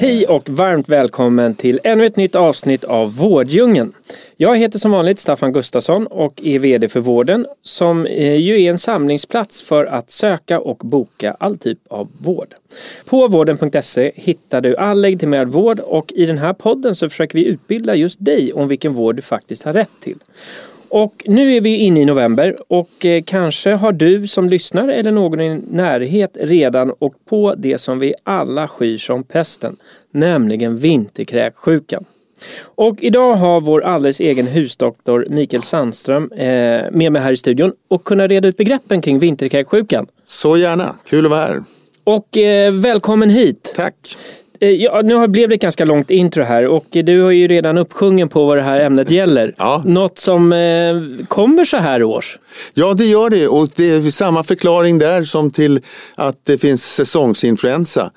Hej och varmt välkommen till ännu ett nytt avsnitt av Vårddjungeln. Jag heter som vanligt Staffan Gustafsson och är VD för Vården som eh, ju är en samlingsplats för att söka och boka all typ av vård. På vården.se hittar du all legitimerad vård och i den här podden så försöker vi utbilda just dig om vilken vård du faktiskt har rätt till. Och nu är vi inne i november och eh, kanske har du som lyssnar eller någon i närhet redan åkt på det som vi alla skyr som pesten, nämligen vinterkräksjukan. Och idag har vår alldeles egen husdoktor Mikael Sandström eh, med mig här i studion och kunna reda ut begreppen kring vinterkräksjukan. Så gärna, kul att vara här. Och eh, välkommen hit. Tack. Eh, ja, nu blev det ett ganska långt intro här och du har ju redan uppsjungen på vad det här ämnet gäller. Ja. Något som eh, kommer så här års. Ja, det gör det och det är samma förklaring där som till att det finns säsongsinfluensa.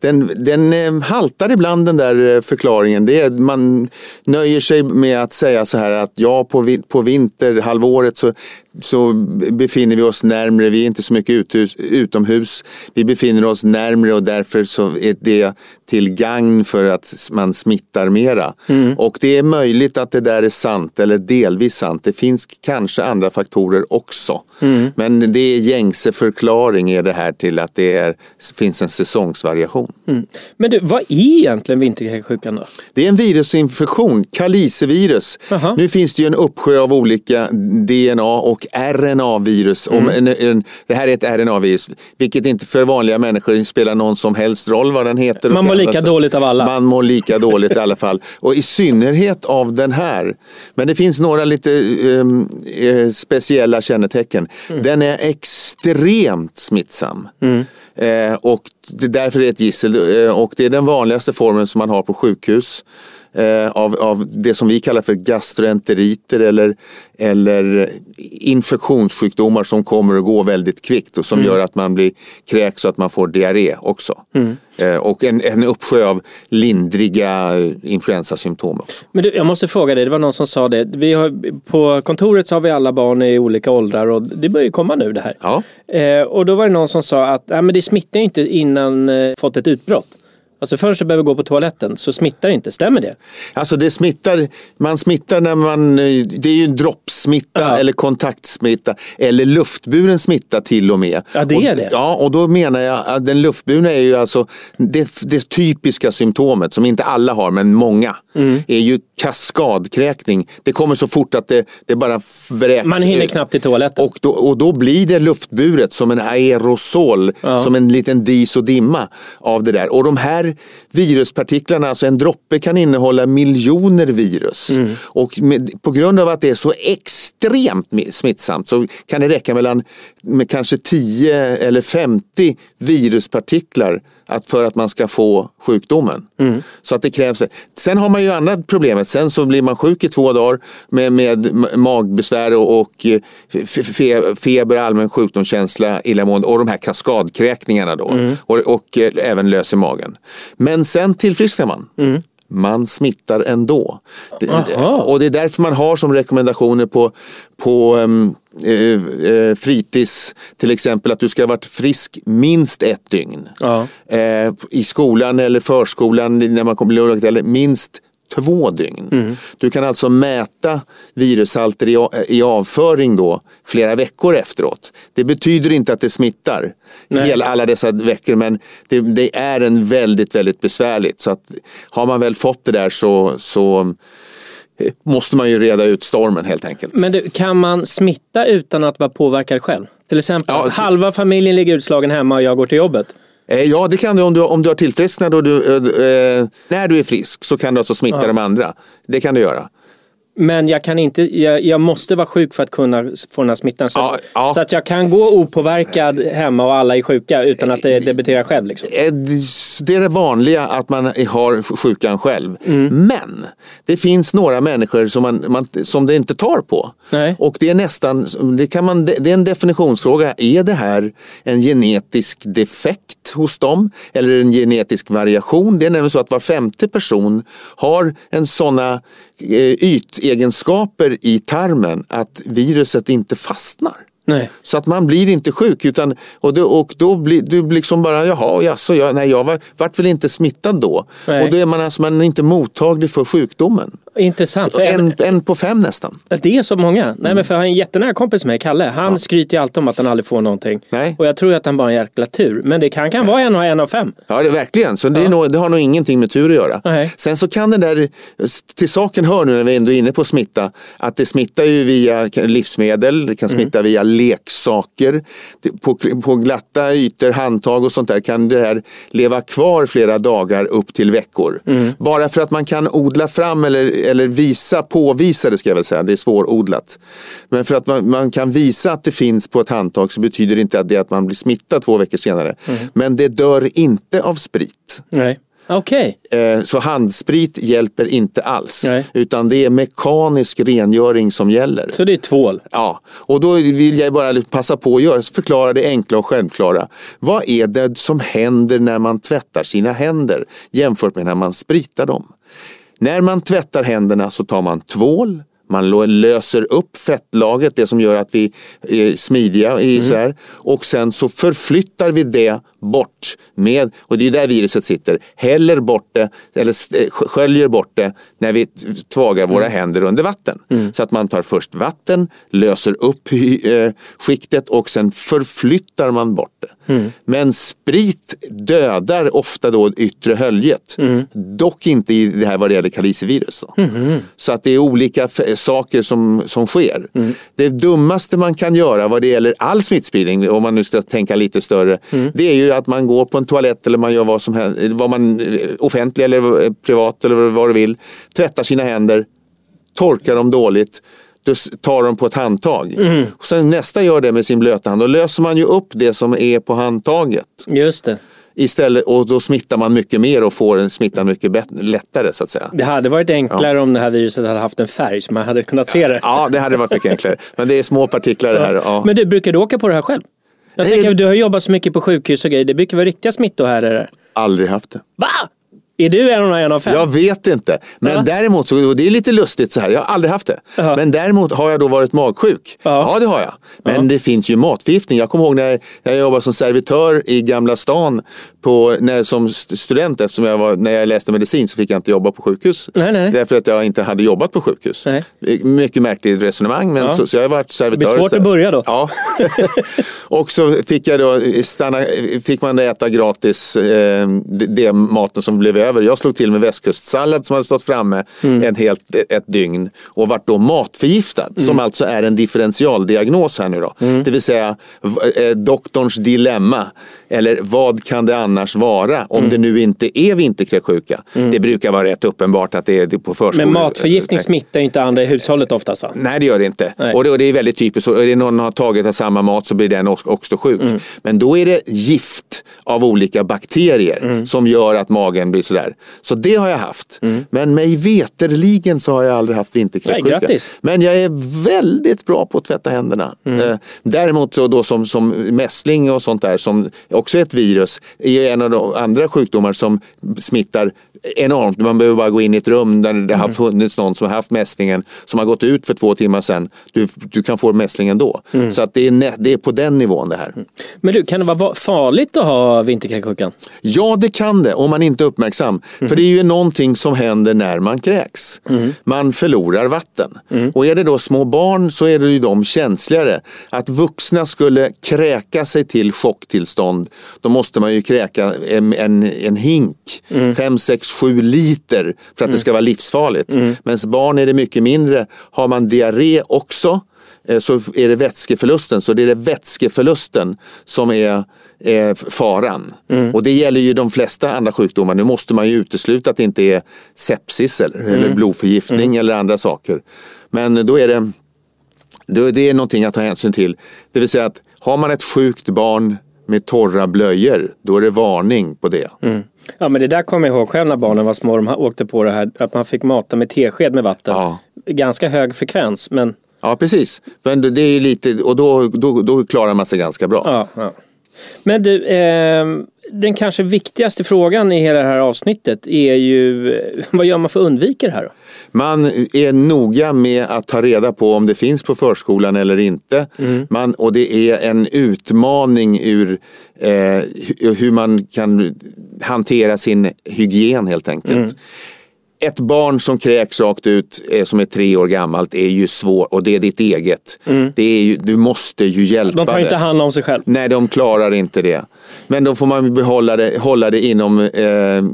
Den, den eh, haltar ibland den där eh, förklaringen. Det är, man nöjer sig med att säga så här att ja, på, på vinterhalvåret så, så befinner vi oss närmre. Vi är inte så mycket uthus, utomhus. Vi befinner oss närmre och därför så är det till gagn för att man smittar mera. Mm. Och det är möjligt att det där är sant eller delvis sant. Det finns kanske andra faktorer också. Mm. Men det är gängse förklaring är det här till att det är, finns en säsongsvariation. Mm. Men du, vad är egentligen vinterkräksjukan då? Det är en virusinfektion, kalisevirus. Aha. Nu finns det ju en uppsjö av olika DNA och RNA-virus. Mm. det här är ett RNA-virus, vilket inte för vanliga människor spelar någon som helst roll vad den heter. Man mår lika alltså, dåligt av alla. Man mår lika dåligt i alla fall. Och i synnerhet av den här. Men det finns några lite um, speciella kännetecken. Mm. Den är extremt smittsam. Mm. Eh, och det, därför är det ett gissel. Eh, och det är den vanligaste formen som man har på sjukhus eh, av, av det som vi kallar för gastroenteriter eller, eller infektionssjukdomar som kommer och går väldigt kvickt och som mm. gör att man blir kräks så att man får diarré också. Mm. Eh, och en, en uppsjö av lindriga influensasymptom också. Men du, jag måste fråga dig, det var någon som sa det. Vi har, på kontoret så har vi alla barn i olika åldrar och det börjar ju komma nu det här. Ja. Eh, och då var det någon som sa att ja, men det smittar inte innan eh, fått ett utbrott. Alltså först du behöver gå på toaletten så smittar det inte, stämmer det? Alltså det smittar, man smittar när man, det är ju droppsmitta ja. eller kontaktsmitta eller luftburen smitta till och med. Ja det är det. ja och då menar jag att den luftburna är ju alltså det, det typiska symptomet som inte alla har men många mm. är ju kaskadkräkning. Det kommer så fort att det, det bara vräks. Man hinner knappt till toaletten. Och då, och då blir det luftburet som en aerosol, ja. som en liten dis och dimma av det där. Och de här viruspartiklarna, alltså en droppe kan innehålla miljoner virus. Mm. Och med, på grund av att det är så extremt smittsamt så kan det räcka mellan med kanske 10 eller 50 viruspartiklar att för att man ska få sjukdomen. Mm. Så att det krävs. Sen har man ju annat problemet. Sen så blir man sjuk i två dagar med, med magbesvär och, och fe, feber, allmän sjukdomskänsla, illamående och de här kaskadkräkningarna då. Mm. Och, och, eh, även lös i magen. Men sen tillfrisknar man. Mm man smittar ändå. Aha. Och det är därför man har som rekommendationer på, på um, eh, fritids till exempel att du ska ha varit frisk minst ett dygn. Eh, I skolan eller förskolan när man kommer bli minst två dygn. Mm. Du kan alltså mäta virushalter i, i avföring då flera veckor efteråt. Det betyder inte att det smittar hela, alla dessa veckor men det, det, är en väldigt, väldigt besvärligt. Så att har man väl fått det där så, så eh, måste man ju reda ut stormen helt enkelt. Men du, kan man smitta utan att vara påverkad själv? Till exempel, ja, halva familjen ligger utslagen hemma och jag går till jobbet. Eh, ja, det kan du om du, om du har tillfrisknat och du, eh, eh, när du är frisk så kan du alltså smitta ja. de andra. Det kan du göra. Men jag, kan inte, jag, jag, måste vara sjuk för att kunna få den här smittan. Så, ja, ja. så att jag kan gå opåverkad hemma och alla är sjuka utan att det debuterar själv. Liksom. Det är det vanliga att man har sjukan själv. Men det finns några människor som, man, man, som det inte tar på. Nej. Och det är nästan, det, kan man, det är en definitionsfråga. Är det här en genetisk defekt hos dem? Eller en genetisk variation? Det är nämligen så att var femte person har en sådana eh, ytegenskaper i tarmen att viruset inte fastnar. Nej. Så att man blir inte sjuk utan, och, då, och då blir du liksom bara, jaha, jaså, jag, nej, jag var, vart väl inte smittad då. Nej. Och då är man alltså man är inte mottaglig för sjukdomen. Intressant. En, en på fem nästan. Det är så många. Nej, men för jag har en jättenära kompis med Kalle. Han skryter ju alltid om att han aldrig får någonting. Nej. Och jag tror att han bara har en jäkla tur. Men det kan, kan vara en och en av fem. Ja, det verkligen. Så det, är nog, det har nog ingenting med tur att göra. Nej. Sen så kan det där, till saken hör nu när vi ändå är inne på smitta, att det smittar ju via livsmedel, det kan smitta via leksaker. På, på glatta ytor, handtag och sånt där kan det här leva kvar flera dagar upp till veckor. Bara för att man kan odla fram eller, eller visa, påvisa det ska jag väl säga, det är svårodlat. Men för att man, man kan visa att det finns på ett handtag så betyder det inte att det att man blir smittad två veckor senare. Men det dör inte av sprit. Nej. Okej. Eh, Så handsprit hjälper inte alls. Nej. Utan det är mekanisk rengöring som gäller. Så det är tvål. Ja, och då vill jag bara passa på att göra, förklara det enkla och självklara. Vad är det som händer när man tvättar sina händer jämfört med när man spritar dem? När man tvättar händerna så tar man tvål, man löser upp fettlagret, det som gör att vi är smidiga i så här. Och sen så förflyttar vi det bort med, och det är där viruset sitter, häller bort det eller eh, sk- sköljer bort det när vi tvagar våra händer under vatten. Så att man tar först vatten, löser upp eh, skiktet och sen förflyttar man bort det. Men sprit dödar ofta då yttre höljet. Dock inte i det här vad det gäller kalicivirus. Då. Så att det är olika saker som, som sker. Det dummaste man kan göra vad det gäller all smittspridning, om man nu ska tänka lite större, det är ju att man går på en toalett eller man gör vad som helst, vad man, eh, offentlig eller eh, privat eller vad du vill, tvättar sina händer, torkar dem dåligt, då s- tar de på ett handtag. Och sen nästa gör det med sin blöta hand. Då löser man ju upp det som är på handtaget. Just det. Istället, och då smittar man mycket mer och får smittan mycket lättare så att säga. Det hade varit enklare om det här viruset hade haft en färg så man hade kunnat se det. Ja, det hade varit mycket enklare. Men det är små partiklar det här. Ja. Men du, brukar du åka på det här själv? Jag tänker, du har jobbat så mycket på sjukhus och grejer. Det brukar vara riktiga smittohärdare. Aldrig haft det. Va? Är du en och en av fem? Jag vet inte. Men Ja. däremot, så, det är lite lustigt så här, jag har aldrig haft det. Jaha. Men däremot har jag då varit magsjuk. Ja. Ja, det har jag. Men det finns ju matförgiftning. Jag kommer ihåg när jag jobbade som servitör i Gamla stan på, när, som st- student. Eftersom jag var, när jag läste medicin så fick jag inte jobba på sjukhus. Nej, nej. Därför att jag inte hade jobbat på sjukhus. Nej. Mycket märkligt resonemang. Men så, så jag har varit servitör. Det blir svårt att börja då. Ja. och så fick, jag då stanna, fick man äta gratis eh, det, det maten som blev över. Jag slog till med västkustsallad som hade stått framme Mm. en helt, ett dygn och vart då matförgiftad. Mm. Som alltså är en differentialdiagnos här nu då. Det vill säga eh, doktorns dilemma. Eller vad kan det annars vara om Mm. det nu inte är vinterkräksjuka. Det brukar vara rätt uppenbart att det är på förskolan. Men matförgiftning smittar ju inte andra i hushållet oftast va? Nej det gör det inte. Nej. Och det, och det är väldigt typiskt. Och är det någon har tagit av samma mat så blir den också, sjuk. Mm. Men då är det gift av olika bakterier Mm. som gör att magen blir sådär. Så det har jag haft. Men mig veterligen så har jag aldrig haft vinterkräksjuka. Men jag är väldigt bra på att tvätta händerna. Mm. Eh, Däremot så då som, som mässling och sånt där som också är ett virus är en av de andra sjukdomar som smittar enormt. Man behöver bara gå in i ett rum där det har Mm. funnits någon som har haft mässlingen som har gått ut för två timmar sedan. Du, du kan få mässlingen då. Mm. Så att det, är det är på den nivån det här. Men du, kan det vara farligt att ha vinterkräksjukan? Ja, det kan det om man inte är uppmärksam. För det är ju någonting som händer när man kräks. Man förlorar vatten. Och är det då små barn så är det ju de känsligare. Att vuxna skulle kräka sig till chocktillstånd, då måste man ju kräka en, en, en hink, 5, 6, 7 liter för att det ska vara livsfarligt. Men barn är det mycket mindre. Har man diarré också eh, så är det vätskeförlusten. Så det är det vätskeförlusten som är, är faran. Och det gäller ju de flesta andra sjukdomar. Nu måste man ju utesluta att det inte är sepsis eller, eller blodförgiftning eller andra saker. Men då är det då är det någonting att ta hänsyn till. Det vill säga att har man ett sjukt barn med torra blöjor, då är det varning på det. Mm. Ja men det där kommer jag ihåg själv när barnen var små. De åkte på det här att man fick mata med tesked med vatten. Ja. Ganska hög frekvens men Ja, precis. Men det är lite, och då, då, då klarar man sig ganska bra. ja. ja. Men du, eh, den kanske viktigaste frågan i hela det här avsnittet är ju eh, vad gör man för att undvika det här? Då? Man är noga med att ta reda på om det finns på förskolan eller inte. Man, och det är en utmaning ur eh, hu- hur man kan hantera sin hygien helt enkelt. Ett barn som kräks rakt ut eh, som är tre år gammalt är ju svårt och det är ditt eget. Det är ju, du måste ju hjälpa De tar det. inte hand om sig själv. Nej, de klarar inte det. Men då får man behålla det, hålla det inom eh,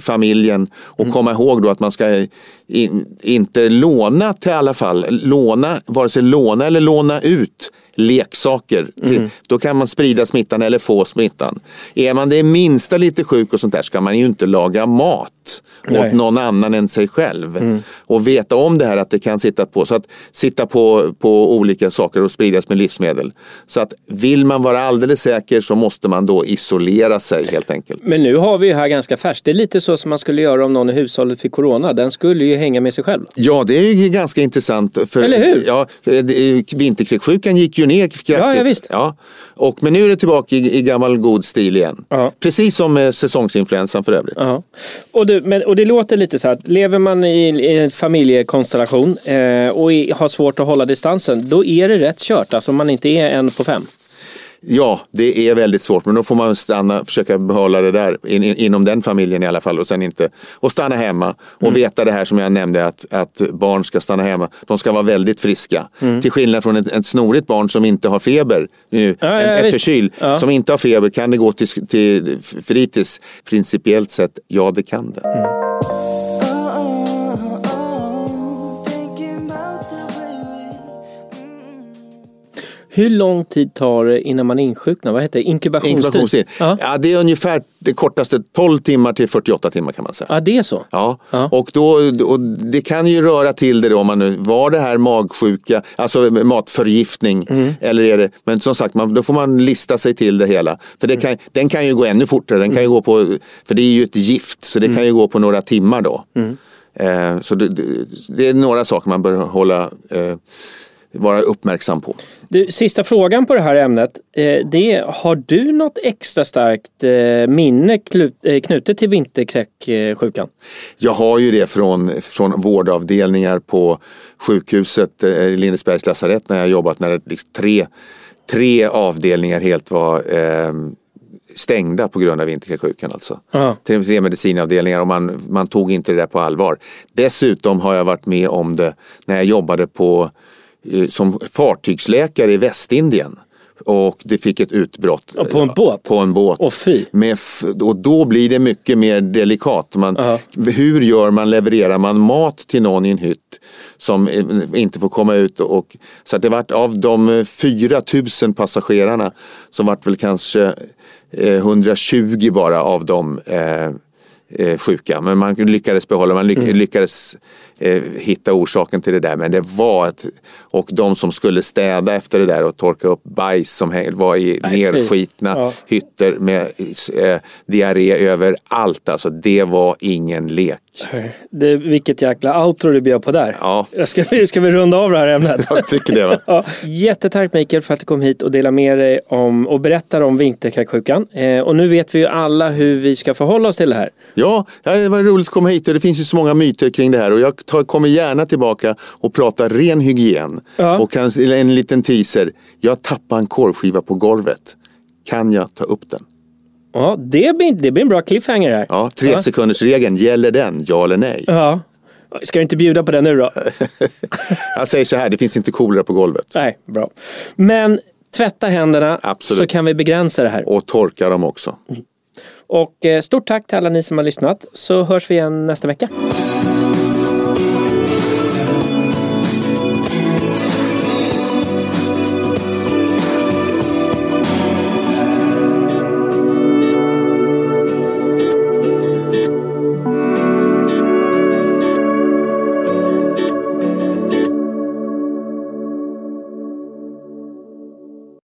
familjen och komma ihåg då att man ska in, inte låna till alla fall. Låna, vare sig låna eller låna ut leksaker. Till, då kan man sprida smittan eller få smittan. Är man det minsta lite sjuk och sånt där ska man ju inte laga mat Nej. åt någon annan än sig själv. Och veta om det här att det kan sitta på, så att sitta på, på olika saker och spridas med livsmedel. Så att vill man vara alldeles säker så måste man då isolera sig helt enkelt. Men nu har vi ju här ganska färskt. Det är lite så som man skulle göra om någon i hushållet fick corona. Den skulle ju hänga med sig själv. Ja, det är ju ganska intressant. För, Eller hur? Ja, det- vinterkräksjukan gick ju ner kraftigt. Ja, ja, visst. Ja. Och, men nu är det tillbaka i, i gammal god stil igen. Ja. Precis som med säsongsinfluensan för övrigt. Ja. Och, du, men, och det låter lite så här att lever man i, i en familjekonstellation eh, och i, har svårt att hålla distansen, då är det rätt kört. Alltså om man inte är en på fem. Ja, det är väldigt svårt, men då får man stanna, försöka behålla det där in, in, inom den familjen i alla fall och sen inte och stanna hemma och Mm. veta det här som jag nämnde att, att barn ska stanna hemma. De ska vara väldigt friska. Mm. Till skillnad från ett, ett snorigt barn som inte har feber, nu, Ja, ja, en, ett visst. förkyld, Ja. som inte har feber, kan det gå till, till fritids? Principiellt sett, ja det kan det. Mm. Hur lång tid tar det innan man insjuknar? Vad heter det? Inkubationstid? Inkubationstid. Ja. Ja, det är ungefär det kortaste 12 timmar till 48 timmar kan man säga. ja, det är så. Ja, Ja. och, då, och det kan ju röra till det då om man nu var det här magsjuka, alltså matförgiftning. Mm. Eller är det, men som sagt, man, då får man lista sig till det hela. För det kan, den kan ju gå ännu fortare, den kan ju gå på, för det är ju ett gift så det kan ju gå på några timmar då. Eh, så det, det, det är några saker man bör hålla, eh, vara uppmärksam på. Du, sista frågan på det här ämnet. Eh, det är, har du något extra starkt eh, minne eh, knutet till vinterkräksjukan? Jag har ju det från, från vårdavdelningar på sjukhuset, Lindesbergs lasarett, när jag jobbat när det liksom tre, tre avdelningar helt var eh, stängda på grund av vinterkräksjukan. Alltså. Ja. Tre, tre medicinavdelningar och man, man tog inte det där på allvar. Dessutom har jag varit med om det när jag jobbade på, som fartygsläkare i Västindien. Och det fick ett utbrott. Och på en båt? På en båt. Åh, fy. Med och då blir det mycket mer delikat. Man, Ja. Hur gör man, levererar man mat till någon i en hytt som eh, inte får komma ut? Och, så att det vart av de eh, 4 000 passagerarna som vart väl kanske eh, 120 bara av dem eh, eh, sjuka. Men man lyckades behålla, man lyck, Mm. lyckades eh, hitta orsaken till det där. Men det var ett, och de som skulle städa efter det där och torka upp bajs som var i Nej, nerskitna Ja. hytter med eh, diarré överallt. Alltså det var ingen lek. Det, vilket jäkla outro du bjöd på där. Ja. Jag ska, ska vi runda av det här ämnet? Jag tycker det. Ja, jättetack Mikael för att du kom hit och delade med dig om och berättar om vinterkräksjukan. Eh, och nu vet vi ju alla hur vi ska förhålla oss till det här. Ja, det var roligt att komma hit och det finns ju så många myter kring det här och jag tar, kommer gärna tillbaka och pratar ren hygien. Ja. Och kan, en liten teaser. Jag tappade en korvskiva på golvet. Kan jag ta upp den? Ja, det blir, det blir en bra cliffhanger här. Ja, tre Ja. sekunders regeln, gäller den? Ja eller nej? Ja. Ska du inte bjuda på den nu då? Jag säger så här, det finns inte kolera på golvet. Nej, bra. Men tvätta händerna Absolut. så kan vi begränsa det här. Och torka dem också. Och eh, stort tack till alla ni som har lyssnat så hörs vi igen nästa vecka.